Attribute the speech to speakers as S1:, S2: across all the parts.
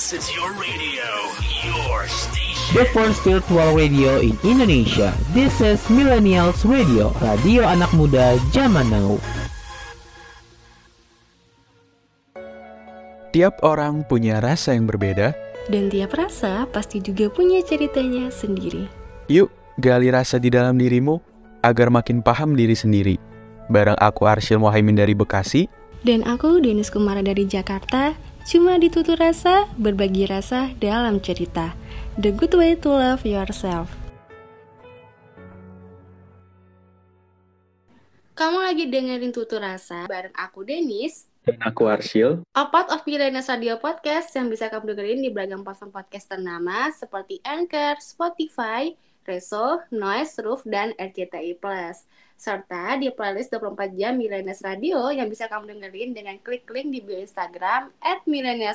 S1: This is your radio, your station.
S2: The first virtual radio in Indonesia. This is Millennials Radio, radio anak muda zaman now.
S3: Tiap orang punya rasa yang berbeda.
S4: Dan tiap rasa pasti juga punya ceritanya sendiri.
S3: Yuk, gali rasa di dalam dirimu agar makin paham diri sendiri. Bareng aku Arsyil Mohaimin dari Bekasi.
S4: Dan aku Denis Kumara dari Jakarta. Cuma ditutur rasa, berbagi rasa dalam cerita. The good way to love yourself. Kamu lagi dengerin Tutur Rasa bareng aku Denis.
S3: Dan aku Arsyil.
S4: A part of Millennials Radio Podcast yang bisa kamu dengerin di beragam platform podcast ternama seperti Anchor, Spotify, Reso, Noise, Roof, dan RCTI Plus. Serta di playlist 24 jam Millennials Radio yang bisa kamu dengerin dengan klik link di bio Instagram at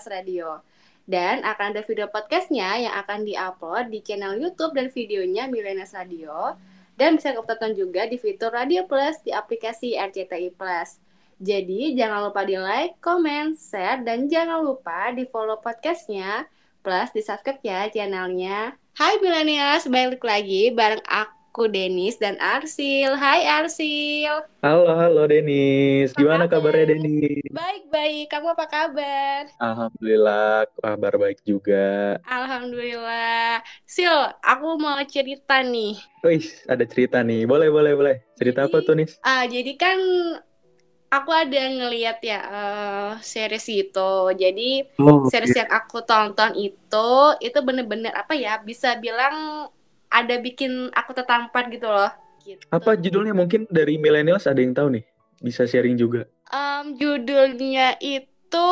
S4: Radio. Dan akan ada video podcastnya yang akan diupload di channel YouTube dan videonya Millennials Radio. Dan bisa kamu tonton juga di fitur Radio Plus di aplikasi RCTI Plus. Jadi jangan lupa di like, comment, share, dan jangan lupa di follow podcastnya. Plus di subscribe ya channelnya. Hai Millennials, balik lagi bareng aku Denis dan Arsil. Hai Arsil.
S3: Halo, halo Denis.
S4: Apa
S3: Gimana
S4: kabar?
S3: kabarnya Denis?
S4: Baik-baik, kamu apa kabar?
S3: Alhamdulillah, kabar baik juga.
S4: Alhamdulillah. Sil, aku mau cerita nih.
S3: Wih, ada cerita nih. Boleh, boleh, boleh. Cerita apa
S4: Jadi-
S3: tuh, Nis?
S4: Ah, jadi kan aku ada ngeliat ya eh, series itu. Jadi
S3: Oh,
S4: series yang aku tonton itu itu bener-bener apa ya? Bisa bilang ada bikin aku tertampar gitu loh. Gitu.
S3: Apa judulnya? Mungkin dari millennials ada yang tahu nih. Bisa sharing juga.
S4: Em, judulnya itu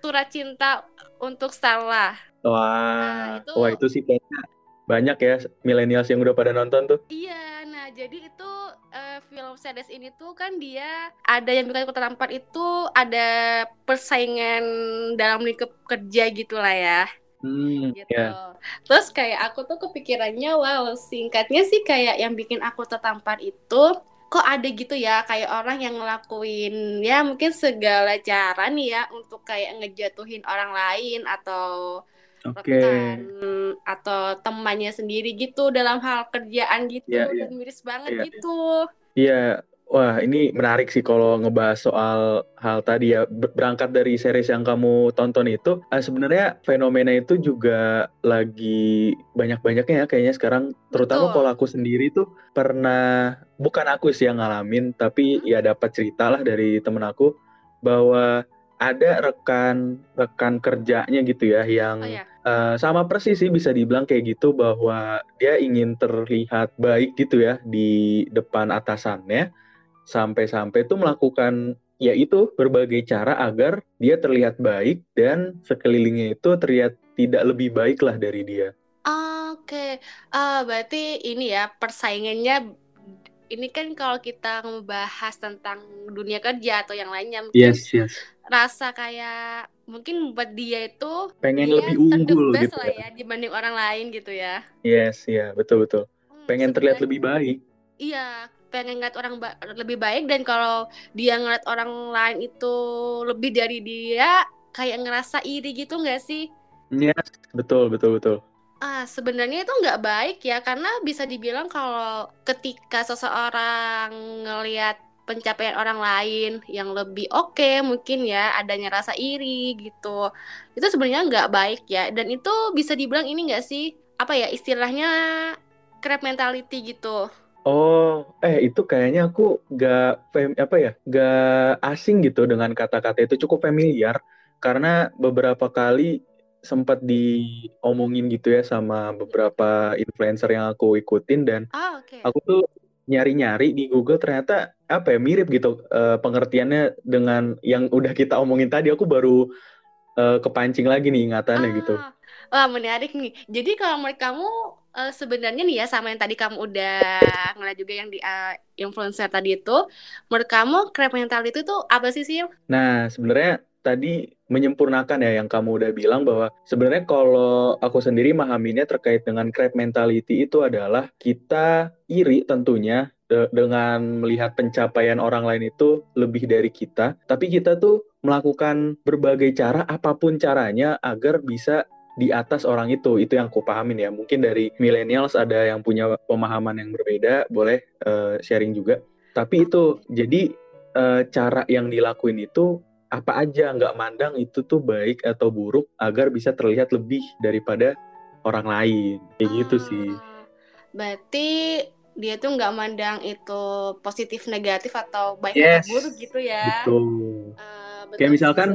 S4: Surat Cinta untuk Stella.
S3: Wah,
S4: Nah, itu-
S3: wah itu sih banyak ya millennials yang udah pada nonton tuh.
S4: Iya, jadi itu eh, film series ini tuh kan dia ada yang bikin aku tertampar itu ada persaingan dalam lingkup kerja gitu lah ya.
S3: Hmm,
S4: gitu.
S3: ya.
S4: Terus kayak aku tuh kepikirannya wow singkatnya sih kayak yang bikin aku tertampar itu kok ada gitu ya kayak orang yang ngelakuin ya mungkin segala cara nih ya untuk kayak ngejatuhin orang lain atau
S3: Oke.
S4: rekan atau temannya sendiri gitu dalam hal kerjaan gitu
S3: Iya, iya.
S4: dan miris banget
S3: Iya, iya.
S4: gitu.
S3: Iya, wah ini menarik sih kalau ngebahas soal hal tadi ya. Ber- Berangkat dari series yang kamu tonton itu, eh, sebenarnya fenomena itu juga lagi banyak-banyaknya ya kayaknya sekarang. Terutama
S4: Betul.
S3: kalau aku sendiri tuh pernah, bukan aku sih yang ngalamin, tapi
S4: Hmm.
S3: ya dapat cerita lah dari temen aku bahwa ada rekan rekan kerjanya gitu ya yang
S4: Oh ya.
S3: Eh, sama persis sih bisa dibilang kayak gitu bahwa dia ingin terlihat baik gitu ya di depan atasannya sampai-sampai tuh melakukan ya itu berbagai cara agar dia terlihat baik dan sekelilingnya itu terlihat tidak lebih baik lah dari dia.
S4: Oke, Ah, berarti ini ya persaingannya ini kan kalau kita membahas tentang dunia kerja atau yang lainnya mungkin
S3: yes.
S4: Rasa kayak mungkin buat dia itu
S3: Pengen
S4: dia
S3: lebih unggul
S4: best
S3: gitu
S4: lah
S3: ya.
S4: ya dibanding orang lain gitu ya.
S3: Yes, ya betul betul.
S4: Hmm,
S3: Pengen terlihat lebih baik.
S4: Iya, pengen ngeliat orang ba- lebih baik dan kalau dia ngeliat orang lain itu lebih dari dia, kayak ngerasa iri gitu nggak sih?
S3: Yes, betul betul betul.
S4: Ah, sebenarnya itu nggak baik ya, karena bisa dibilang kalau ketika seseorang ngelihat pencapaian orang lain yang lebih oke, mungkin ya adanya rasa iri gitu. Itu sebenarnya nggak baik ya, dan itu bisa dibilang ini nggak sih, apa ya istilahnya crab mentality gitu.
S3: Oh, eh itu kayaknya aku gak fam- apa ya, gak asing gitu dengan kata-kata itu cukup familiar karena beberapa kali sempat diomongin gitu ya sama beberapa influencer yang aku ikutin dan
S4: Ah, oke.
S3: aku tuh nyari-nyari di Google ternyata apa ya mirip gitu eh, pengertiannya dengan yang udah kita omongin tadi aku baru eh, kepancing lagi nih ingatannya gitu.
S4: Ah, Wah, menarik nih. Jadi kalau menurut kamu eh, sebenarnya nih ya sama yang tadi kamu udah ngeliat juga yang di eh, influencer tadi itu, menurut kamu crab mentality itu apa sih sih?
S3: Nah, sebenarnya tadi menyempurnakan ya yang kamu udah bilang bahwa sebenarnya kalau aku sendiri memahaminya terkait dengan crab mentality itu adalah kita iri tentunya de- dengan melihat pencapaian orang lain itu lebih dari kita, tapi kita tuh melakukan berbagai cara apa pun caranya agar bisa di atas orang itu. Itu yang aku pahamin ya. Mungkin dari millennials ada yang punya pemahaman yang berbeda boleh uh, sharing juga. Tapi itu jadi uh, cara yang dilakuin itu apa aja nggak mandang itu tuh baik atau buruk agar bisa terlihat lebih daripada orang lain kayak gitu sih
S4: Ah, Berarti dia tuh nggak mandang itu positif negatif atau baik
S3: Yes.
S4: atau buruk gitu ya.
S3: betul
S4: Eh, betul
S3: Kayak
S4: sih,
S3: misalkan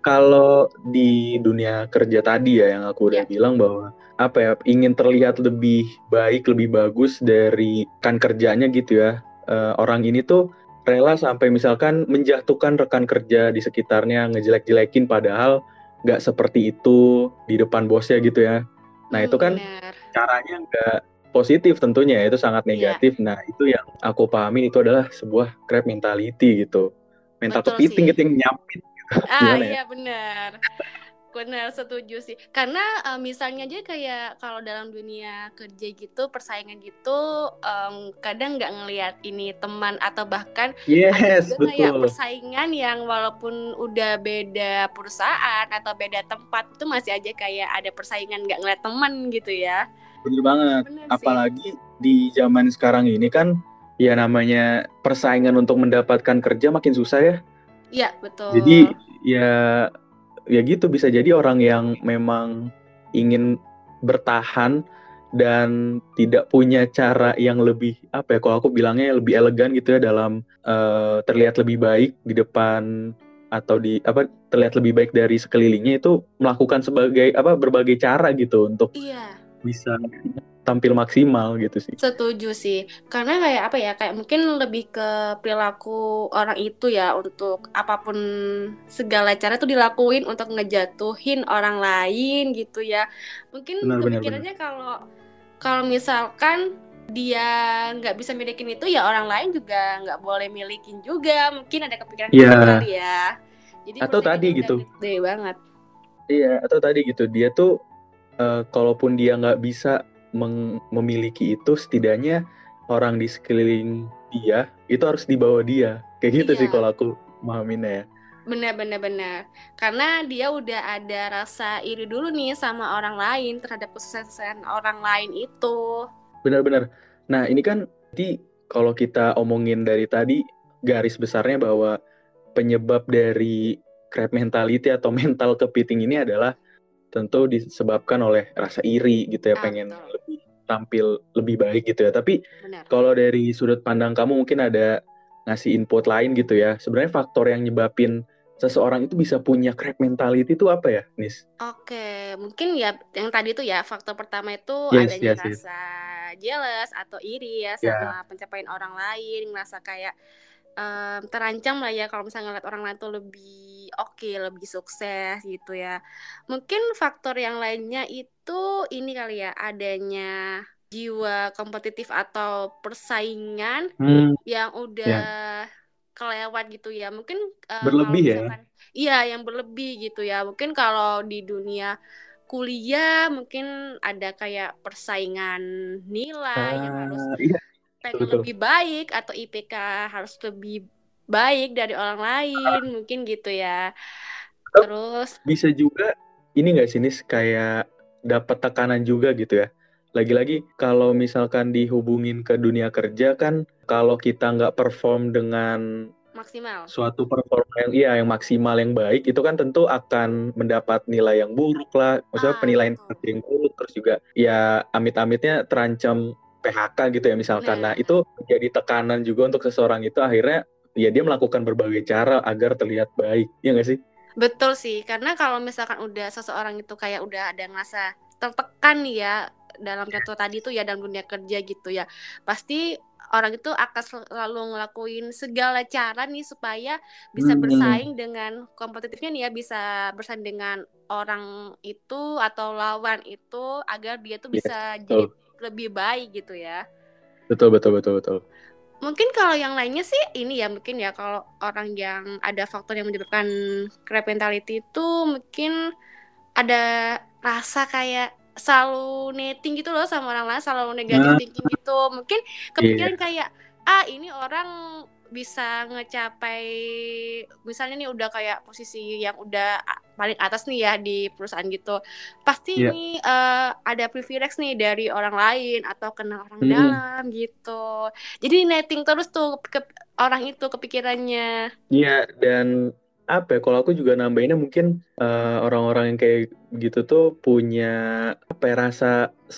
S3: kalau di dunia kerja tadi ya yang aku udah
S4: Ya.
S3: bilang bahwa apa ya ingin terlihat lebih baik lebih bagus dari kan kerjanya gitu ya eh, orang ini tuh rela sampai misalkan menjatuhkan rekan kerja di sekitarnya ngejelek-jelekin padahal nggak seperti itu di depan bosnya gitu ya nah itu kan
S4: benar.
S3: caranya nggak positif tentunya itu sangat
S4: Iya.
S3: negatif nah itu yang aku pahami itu adalah sebuah crab mentality gitu mental kepiting gitu yang nyapit
S4: Ah
S3: ya?
S4: iya benar. Benar setuju sih. Karena eh, misalnya aja kayak kalau dalam dunia kerja gitu persaingan gitu em, kadang nggak ngelihat ini teman atau bahkan ada
S3: yes
S4: juga kayak
S3: betul
S4: persaingan yang walaupun udah beda perusahaan atau beda tempat itu masih aja kayak ada persaingan nggak ngeliat teman gitu ya.
S3: bener banget
S4: Bener sih.
S3: apalagi di zaman sekarang ini kan ya namanya persaingan untuk mendapatkan kerja makin susah ya
S4: Iya betul.
S3: jadi ya ya gitu bisa jadi orang yang memang ingin bertahan dan tidak punya cara yang lebih apa ya kalau aku bilangnya lebih elegan gitu ya dalam eh, terlihat lebih baik di depan atau di apa terlihat lebih baik dari sekelilingnya itu melakukan sebagai apa berbagai cara gitu untuk
S4: Iya.
S3: bisa tampil maksimal gitu sih.
S4: Setuju sih, karena kayak apa ya, kayak mungkin lebih ke perilaku orang itu ya untuk apa pun segala cara tuh dilakuin untuk ngejatuhin orang lain gitu ya. Mungkin
S3: Benar, benar,
S4: kepikirannya kalau kalau misalkan dia nggak bisa milikin itu ya orang lain juga nggak boleh milikin juga. Mungkin ada kepikiran
S3: Iya.
S4: gitu kali ya. Jadi
S3: Atau tadi gitu.
S4: Gede banget.
S3: Iya, atau tadi gitu dia tuh eh, kalaupun dia nggak bisa memiliki itu, setidaknya orang di sekeliling dia itu harus dibawa dia. Kayak gitu
S4: Iya.
S3: sih kalau aku memahaminnya ya.
S4: Benar, benar, benar. Karena dia udah ada rasa iri dulu nih sama orang lain terhadap kesuksesan orang lain itu.
S3: Benar-benar. Nah ini kan nanti kalau kita omongin dari tadi garis besarnya bahwa penyebab dari crab mentality atau mental kepiting ini adalah tentu disebabkan oleh rasa iri gitu ya,
S4: Ah,
S3: pengen
S4: betul.
S3: lebih tampil lebih baik gitu ya. Tapi kalau dari sudut pandang kamu mungkin ada ngasih input lain gitu ya. Sebenarnya faktor yang nyebabin seseorang itu bisa punya crab mentality itu apa ya, Nis?
S4: Oke, mungkin ya yang tadi tuh ya faktor pertama itu
S3: Yes,
S4: adanya
S3: yes, yes.
S4: rasa jealous atau iri ya
S3: Ya.
S4: sama pencapaian orang lain, ngerasa kayak em, terancam lah ya kalau misalnya ngeliat orang lain tuh lebih oke, lebih sukses gitu ya. Mungkin faktor yang lainnya itu ini kali ya adanya jiwa kompetitif atau persaingan
S3: Hmm,
S4: yang udah kelewat gitu ya mungkin eh,
S3: Berlebih ya?
S4: iya yang berlebih gitu ya mungkin kalau di dunia kuliah mungkin ada kayak persaingan nilai yang harus
S3: ah, iya,
S4: pengen
S3: betul.
S4: lebih baik atau IPK harus lebih baik dari orang lain mungkin gitu ya terus
S3: bisa juga ini nggak sih, Nis, kayak dapat tekanan juga gitu ya. Lagi-lagi kalau misalkan dihubungin ke dunia kerja kan, kalau kita nggak perform dengan
S4: maksimal
S3: suatu performa yang iya yang maksimal yang baik itu kan tentu akan mendapat nilai yang buruk lah maksudnya
S4: Ah,
S3: penilaian
S4: betul.
S3: yang buruk terus juga ya amit-amitnya terancam PHK gitu ya misalkan nah
S4: Nah.
S3: itu jadi tekanan juga untuk seseorang itu akhirnya ya dia melakukan berbagai cara agar terlihat baik ya nggak sih
S4: Betul sih, karena kalau misalkan udah seseorang itu kayak udah ada ngerasa tertekan ya dalam contoh tadi tuh ya dalam dunia kerja gitu ya, pasti orang itu akan selalu ngelakuin segala cara nih supaya bisa
S3: Hmm.
S4: bersaing dengan kompetitifnya nih ya, bisa bersaing dengan orang itu atau lawan itu agar dia tuh
S3: Yes,
S4: bisa jadi
S3: betul.
S4: lebih baik gitu ya.
S3: betul betul betul betul
S4: Mungkin kalau yang lainnya sih ini ya mungkin ya kalau orang yang ada faktor yang menyebabkan crab mentality itu mungkin ada rasa kayak selalu netting gitu loh sama orang lain, selalu negatif
S3: Nah.
S4: thinking gitu. Mungkin kepikiran kayak ah ini orang bisa ngecapai misalnya nih udah kayak posisi yang udah paling atas nih ya di perusahaan gitu pasti
S3: Iya.
S4: nih eh, ada privilege nih dari orang lain atau kenal orang
S3: Mm-mm.
S4: dalam gitu jadi netting terus tuh ke orang itu kepikirannya
S3: Iya, dan apa ya, kalau aku juga nambahinnya mungkin eh, orang-orang yang kayak gitu tuh punya apa ya, rasa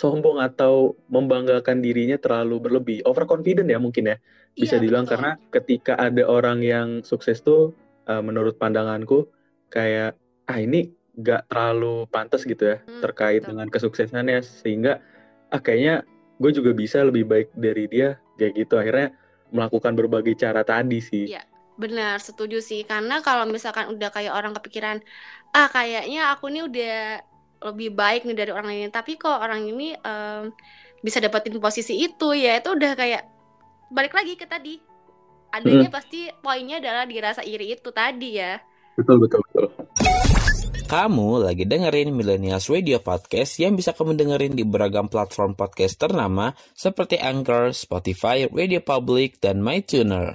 S3: sombong atau membanggakan dirinya terlalu berlebih. Overconfident ya mungkin ya, bisa
S4: Iya,
S3: dibilang
S4: betul.
S3: karena ketika ada orang yang sukses tuh eh, menurut pandanganku kayak ah ini gak terlalu pantas gitu ya
S4: Hmm,
S3: terkait
S4: betul.
S3: dengan kesuksesannya sehingga ah kayaknya gue juga bisa lebih baik dari dia kayak gitu akhirnya melakukan berbagai cara tadi sih.
S4: Iya. Benar, setuju sih. Karena kalau misalkan udah kayak orang kepikiran, ah kayaknya aku nih udah lebih baik nih dari orang lain. Tapi kok orang ini em, bisa dapetin posisi itu, ya itu udah kayak balik lagi ke tadi. Adanya pasti poinnya adalah dirasa iri itu tadi ya.
S3: Betul betul betul.
S2: Kamu lagi dengerin Millennials Radio Podcast yang bisa kamu dengerin di beragam platform podcast ternama seperti Anchor, Spotify, Radio Public, dan MyTuner.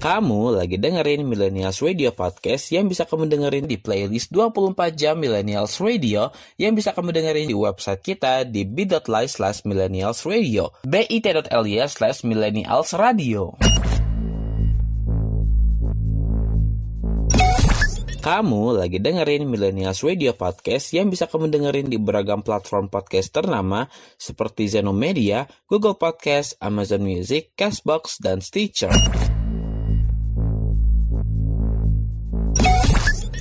S2: Kamu lagi dengerin Millennials Radio Podcast yang bisa kamu dengerin di playlist 24 jam Millennials Radio yang bisa kamu dengerin di website kita di bit.ly slash millennials radio bit.ly slash millennials radio Kamu lagi dengerin Millennials Radio Podcast yang bisa kamu dengerin di beragam platform podcast ternama seperti Zenomedia, Google Podcast, Amazon Music, Castbox, dan Stitcher.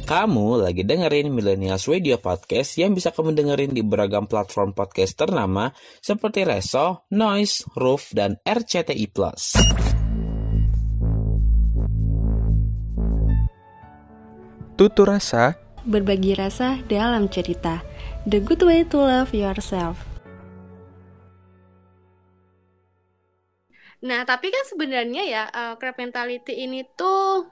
S2: Kamu lagi dengerin Millennials Radio Podcast yang bisa kamu dengerin di beragam platform podcast ternama seperti Reso, Noise, Roof, dan RCTI+.
S5: Tutur rasa
S4: Berbagi rasa dalam cerita. The good way to love yourself. Nah, tapi kan sebenarnya ya uh, crab mentality ini tuh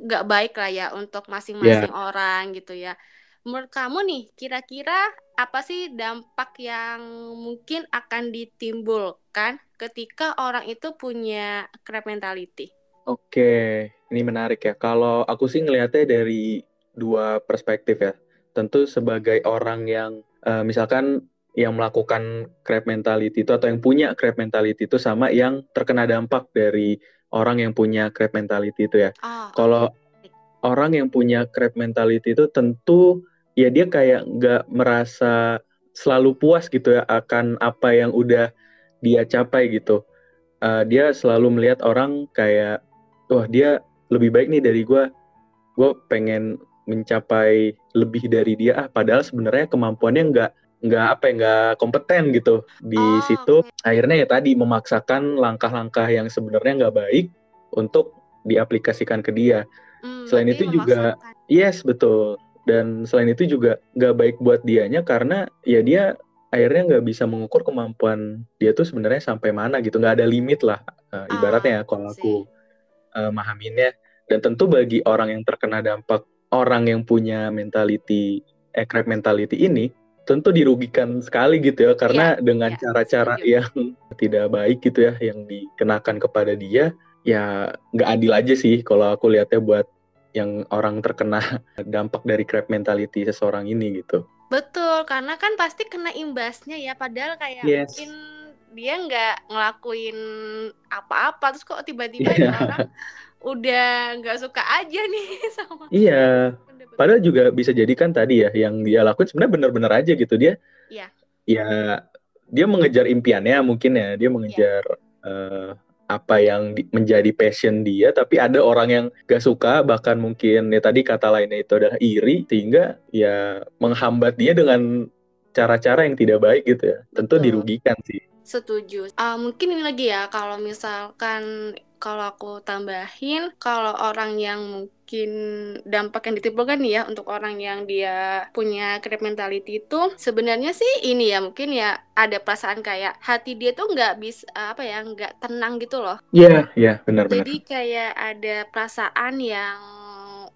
S4: nggak baik lah ya untuk masing-masing orang gitu ya. Menurut kamu nih, kira-kira apa sih dampak yang mungkin akan ditimbulkan ketika orang itu punya crab mentality?
S3: Oke, ini menarik ya. Kalau aku sih ngelihatnya dari dua perspektif ya. Tentu sebagai orang yang eh, misalkan yang melakukan crab mentality itu atau yang punya crab mentality itu sama yang terkena dampak dari orang yang punya crab mentality itu ya.
S4: Oh,
S3: Kalau orang yang punya crab mentality itu tentu ya dia kayak nggak merasa selalu puas gitu ya akan apa yang udah dia capai gitu. Eh, dia selalu melihat orang kayak wah dia lebih baik nih dari gue. Gue pengen mencapai lebih dari dia. Ah, padahal sebenarnya kemampuannya nggak nggak apa ya nggak kompeten gitu di
S4: Oh,
S3: situ.
S4: oke.
S3: Akhirnya ya tadi memaksakan langkah-langkah yang sebenarnya nggak baik untuk diaplikasikan ke dia.
S4: Hmm,
S3: Selain itu juga-
S4: memaksakan.
S3: Yes, betul. Dan selain itu juga nggak baik buat dianya karena ya dia akhirnya nggak bisa mengukur kemampuan dia tuh sebenarnya sampai mana gitu. Nggak ada limit lah eh, ibaratnya ya
S4: Ah,
S3: kalau aku eh, mahaminnya. Dan tentu bagi orang yang terkena dampak orang yang punya mentality eh, crab mentality ini tentu dirugikan sekali gitu ya karena dengan
S4: iya,
S3: cara-cara
S4: setuju.
S3: yang tidak baik gitu ya yang dikenakan kepada dia ya nggak adil aja sih kalau aku lihatnya buat yang orang terkena dampak dari crab mentality seseorang ini gitu.
S4: Betul, karena kan pasti kena imbasnya ya. Padahal kayak
S3: Yes.
S4: mungkin dia nggak ngelakuin apa-apa, terus kok tiba-tiba ada orang udah nggak suka aja nih sama.
S3: Iya, padahal juga bisa jadi kan tadi ya yang dia lakuin sebenarnya benar-benar aja gitu dia.
S4: Iya.
S3: Ya dia mengejar impiannya mungkin ya, dia mengejar eh, apa yang di- menjadi passion dia, tapi ada orang yang gak suka bahkan mungkin ya tadi kata lainnya itu adalah iri sehingga ya menghambat dia dengan cara-cara yang tidak baik gitu ya. Tentu
S4: Betul.
S3: dirugikan sih.
S4: Setuju. Ah, mungkin ini lagi ya, kalau misalkan kalau aku tambahin, kalau orang yang mungkin dampak yang ditimbulkan nih ya untuk orang yang dia punya crab mentality itu sebenarnya sih ini ya mungkin ya ada perasaan kayak hati dia tuh nggak bisa apa ya nggak tenang gitu loh.
S3: Iya, yeah, iya, yeah, benar-benar.
S4: Jadi kayak ada perasaan yang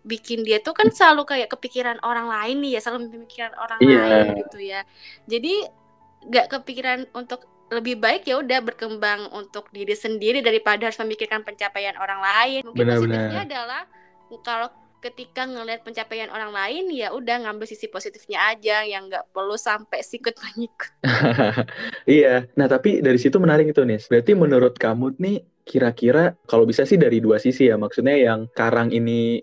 S4: bikin dia tuh kan selalu kayak kepikiran orang lain nih ya, selalu memikirkan orang
S3: Iya.
S4: lain gitu ya. Jadi nggak kepikiran untuk lebih baik ya udah berkembang untuk diri sendiri daripada harus memikirkan pencapaian orang lain. Mungkin
S3: Benar-benar.
S4: positifnya adalah kalau ketika ngelihat pencapaian orang lain ya udah ngambil sisi positifnya aja yang nggak perlu sampai sikut mengikut.
S3: Iya. Nah, tapi dari situ menarik itu nih. Berarti menurut kamu nih kira-kira kalau bisa sih dari dua sisi ya. Maksudnya yang Karang ini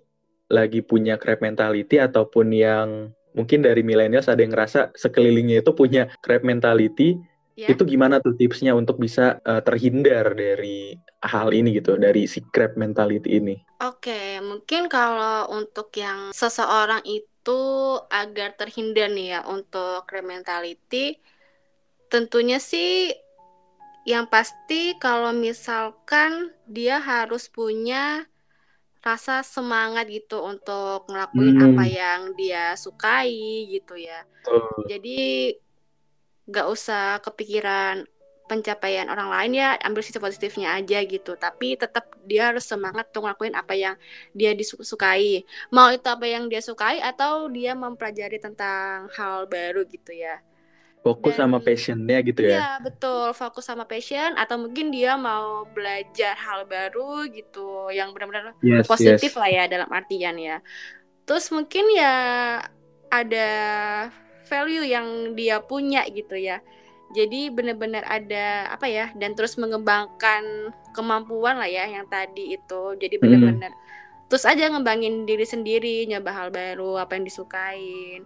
S3: lagi punya crab mentality ataupun yang mungkin dari millennials ada yang ngerasa sekelilingnya itu punya crab mentality.
S4: Ya.
S3: Itu gimana tuh tipsnya untuk bisa eh, terhindar dari hal ini gitu, dari si crab mentality ini?
S4: Oke, mungkin kalau untuk yang seseorang itu agar terhindar nih ya untuk crab mentality, tentunya sih yang pasti kalau misalkan dia harus punya rasa semangat gitu untuk ngelakuin
S3: Hmm.
S4: apa yang dia sukai gitu ya.
S3: Betul.
S4: Jadi nggak usah kepikiran pencapaian orang lain ya ambil sisi positifnya aja gitu tapi tetap dia harus semangat untuk ngelakuin apa yang dia disukai mau itu apa yang dia sukai atau dia mempelajari tentang hal baru gitu ya
S3: Fokus
S4: Dan-
S3: sama passionnya gitu ya.
S4: Iya betul fokus sama passion atau mungkin dia mau belajar hal baru gitu yang benar-benar
S3: Yes,
S4: positif
S3: yes.
S4: lah ya dalam artian ya. Terus mungkin ya ada value yang dia punya gitu ya. Jadi benar-benar ada apa ya dan terus mengembangkan kemampuan lah ya yang tadi itu. Jadi
S3: Hmm.
S4: benar-benar terus aja ngembangin diri sendiri, nyoba hal baru, apa yang disukain.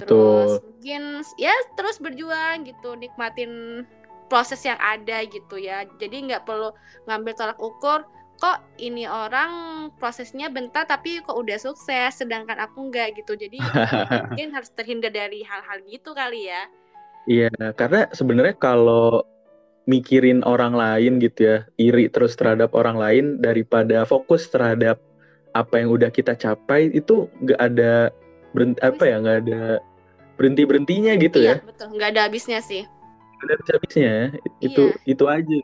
S4: Terus
S3: Betul.
S4: mungkin ya terus berjuang gitu, nikmatin proses yang ada gitu ya. Jadi nggak perlu ngambil tolak ukur kok ini orang prosesnya bentar tapi kok udah sukses sedangkan aku enggak gitu. Jadi mungkin harus terhindar dari hal-hal gitu kali ya.
S3: Iya, karena sebenarnya kalau mikirin orang lain gitu ya, iri terus terhadap orang lain daripada fokus terhadap apa yang udah kita capai itu nggak ada berhenti apa ya nggak ada berhenti berhentinya gitu
S4: iya,
S3: ya,
S4: betul. Nggak ada habisnya sih.
S3: nggak ada habis habisnya. Itu itu aja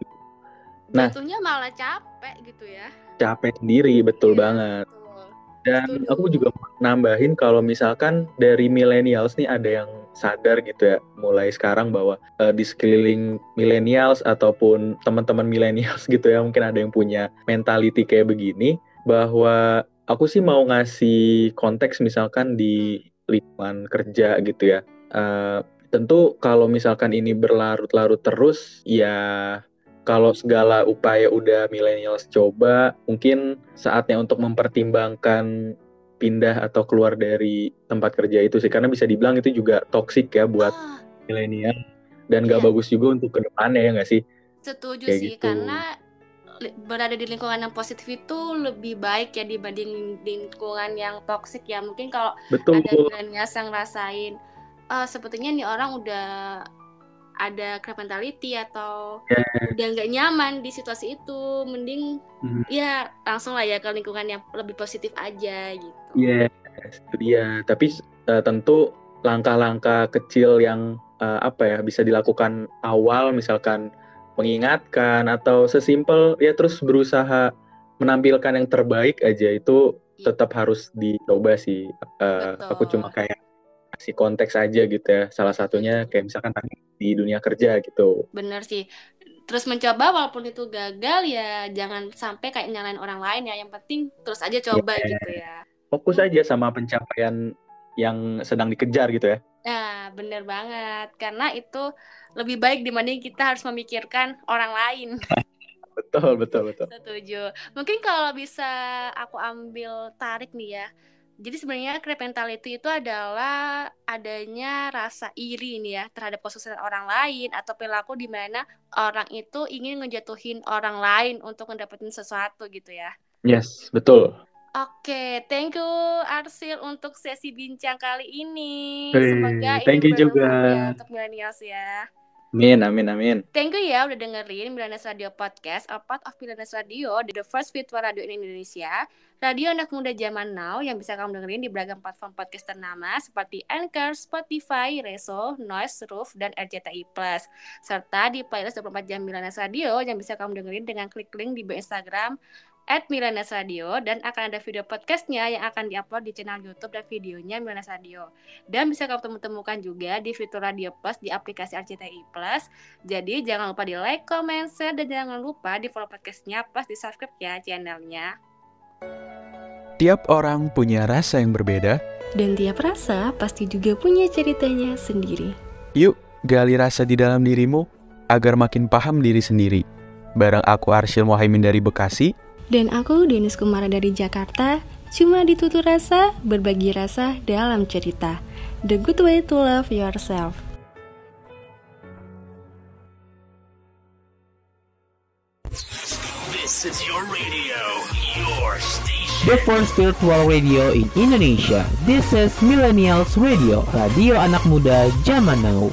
S3: Nah.
S4: Jatuhnya malah capek gitu ya.
S3: capek sendiri betul
S4: Iya,
S3: banget.
S4: betul.
S3: Dan
S4: Setuju.
S3: aku juga nambahin kalau misalkan dari millennials nih ada yang sadar gitu ya mulai sekarang bahwa eh, di sekeliling millennials ataupun teman-teman millennials gitu ya mungkin ada yang punya mentality kayak begini bahwa aku sih mau ngasih konteks misalkan di lingkungan kerja gitu ya. Eh, tentu kalau misalkan ini berlarut-larut terus ya kalau segala upaya udah millennials coba, mungkin saatnya untuk mempertimbangkan pindah atau keluar dari tempat kerja itu sih, karena bisa dibilang itu juga toksik ya buat
S4: Ah,
S3: milenial dan nggak
S4: Iya.
S3: bagus juga untuk ke depannya ya nggak sih?
S4: Setuju
S3: Kayak
S4: sih,
S3: gitu.
S4: karena berada di lingkungan yang positif itu lebih baik ya dibanding di lingkungan yang toksik ya. Mungkin kalau
S3: Betul,
S4: ada milenials yang ngerasain, "Ah, sepertinya nih orang udah ada crab mentality atau
S3: Ya.
S4: udah nggak nyaman di situasi itu, mending
S3: Mhm.
S4: ya langsung lah ya ke lingkungan yang lebih positif aja gitu.
S3: Iya, itu dia. Tapi eh, tentu langkah-langkah kecil yang eh, apa ya bisa dilakukan awal, misalkan mengingatkan atau sesimpel ya terus berusaha menampilkan yang terbaik aja itu
S4: Iya.
S3: tetap harus dicoba sih. Eh, aku cuma kayak kasih konteks aja gitu ya. Salah satunya kayak misalkan tadi di dunia kerja gitu.
S4: Bener sih. Terus mencoba walaupun itu gagal ya jangan sampai kayak nyalain orang lain ya. Yang penting terus aja coba
S3: Iya.
S4: gitu ya.
S3: Fokus aja sama pencapaian yang sedang dikejar gitu ya.
S4: Nah, bener banget. Karena itu lebih baik dibanding kita harus memikirkan orang lain.
S3: Betul, betul, betul.
S4: Setuju. Mungkin kalau bisa aku ambil tarik nih ya. Jadi sebenarnya crab mentality itu adalah adanya rasa iri nih ya terhadap kesuksesan orang lain atau perilaku di mana orang itu ingin ngejatuhin orang lain untuk mendapatkan sesuatu gitu ya.
S3: Yes, betul.
S4: Oke, thank you Arsil untuk sesi bincang kali ini.
S3: Hey,
S4: Semoga
S3: thank
S4: ini
S3: you juga.
S4: ya untuk millennials ya.
S3: Amin, amin, amin.
S4: Thank you ya udah dengerin Millennials Radio Podcast, a part of Millennials Radio, the first virtual radio in Indonesia. Radio anak muda zaman now yang bisa kamu dengerin di beragam platform podcast ternama seperti Anchor, Spotify, Reso, Noise, Roof, dan RCTI+. Plus. Serta di playlist 24 jam Millennials Radio yang bisa kamu dengerin dengan klik link di Instagram at Milanes Radio dan akan ada video podcastnya yang akan diupload di channel YouTube dan videonya Milanes Radio. Dan bisa kamu temukan juga di fitur Radio Plus di aplikasi RCTI Plus. Jadi jangan lupa di like, comment, share, dan jangan lupa di follow podcastnya plus di subscribe ya channelnya.
S5: Tiap orang punya rasa yang berbeda.
S6: Dan tiap rasa pasti juga punya ceritanya sendiri.
S5: Yuk, gali rasa di dalam dirimu agar makin paham diri sendiri. Barang aku Arsyil Mohaimin dari Bekasi,
S6: Dan aku Denis Kumara dari Jakarta, cuma ditutur rasa, berbagi rasa dalam cerita. The good way to love yourself.
S1: This is your radio.
S2: The first virtual radio in Indonesia. This is Millennials Radio, radio anak muda zaman now.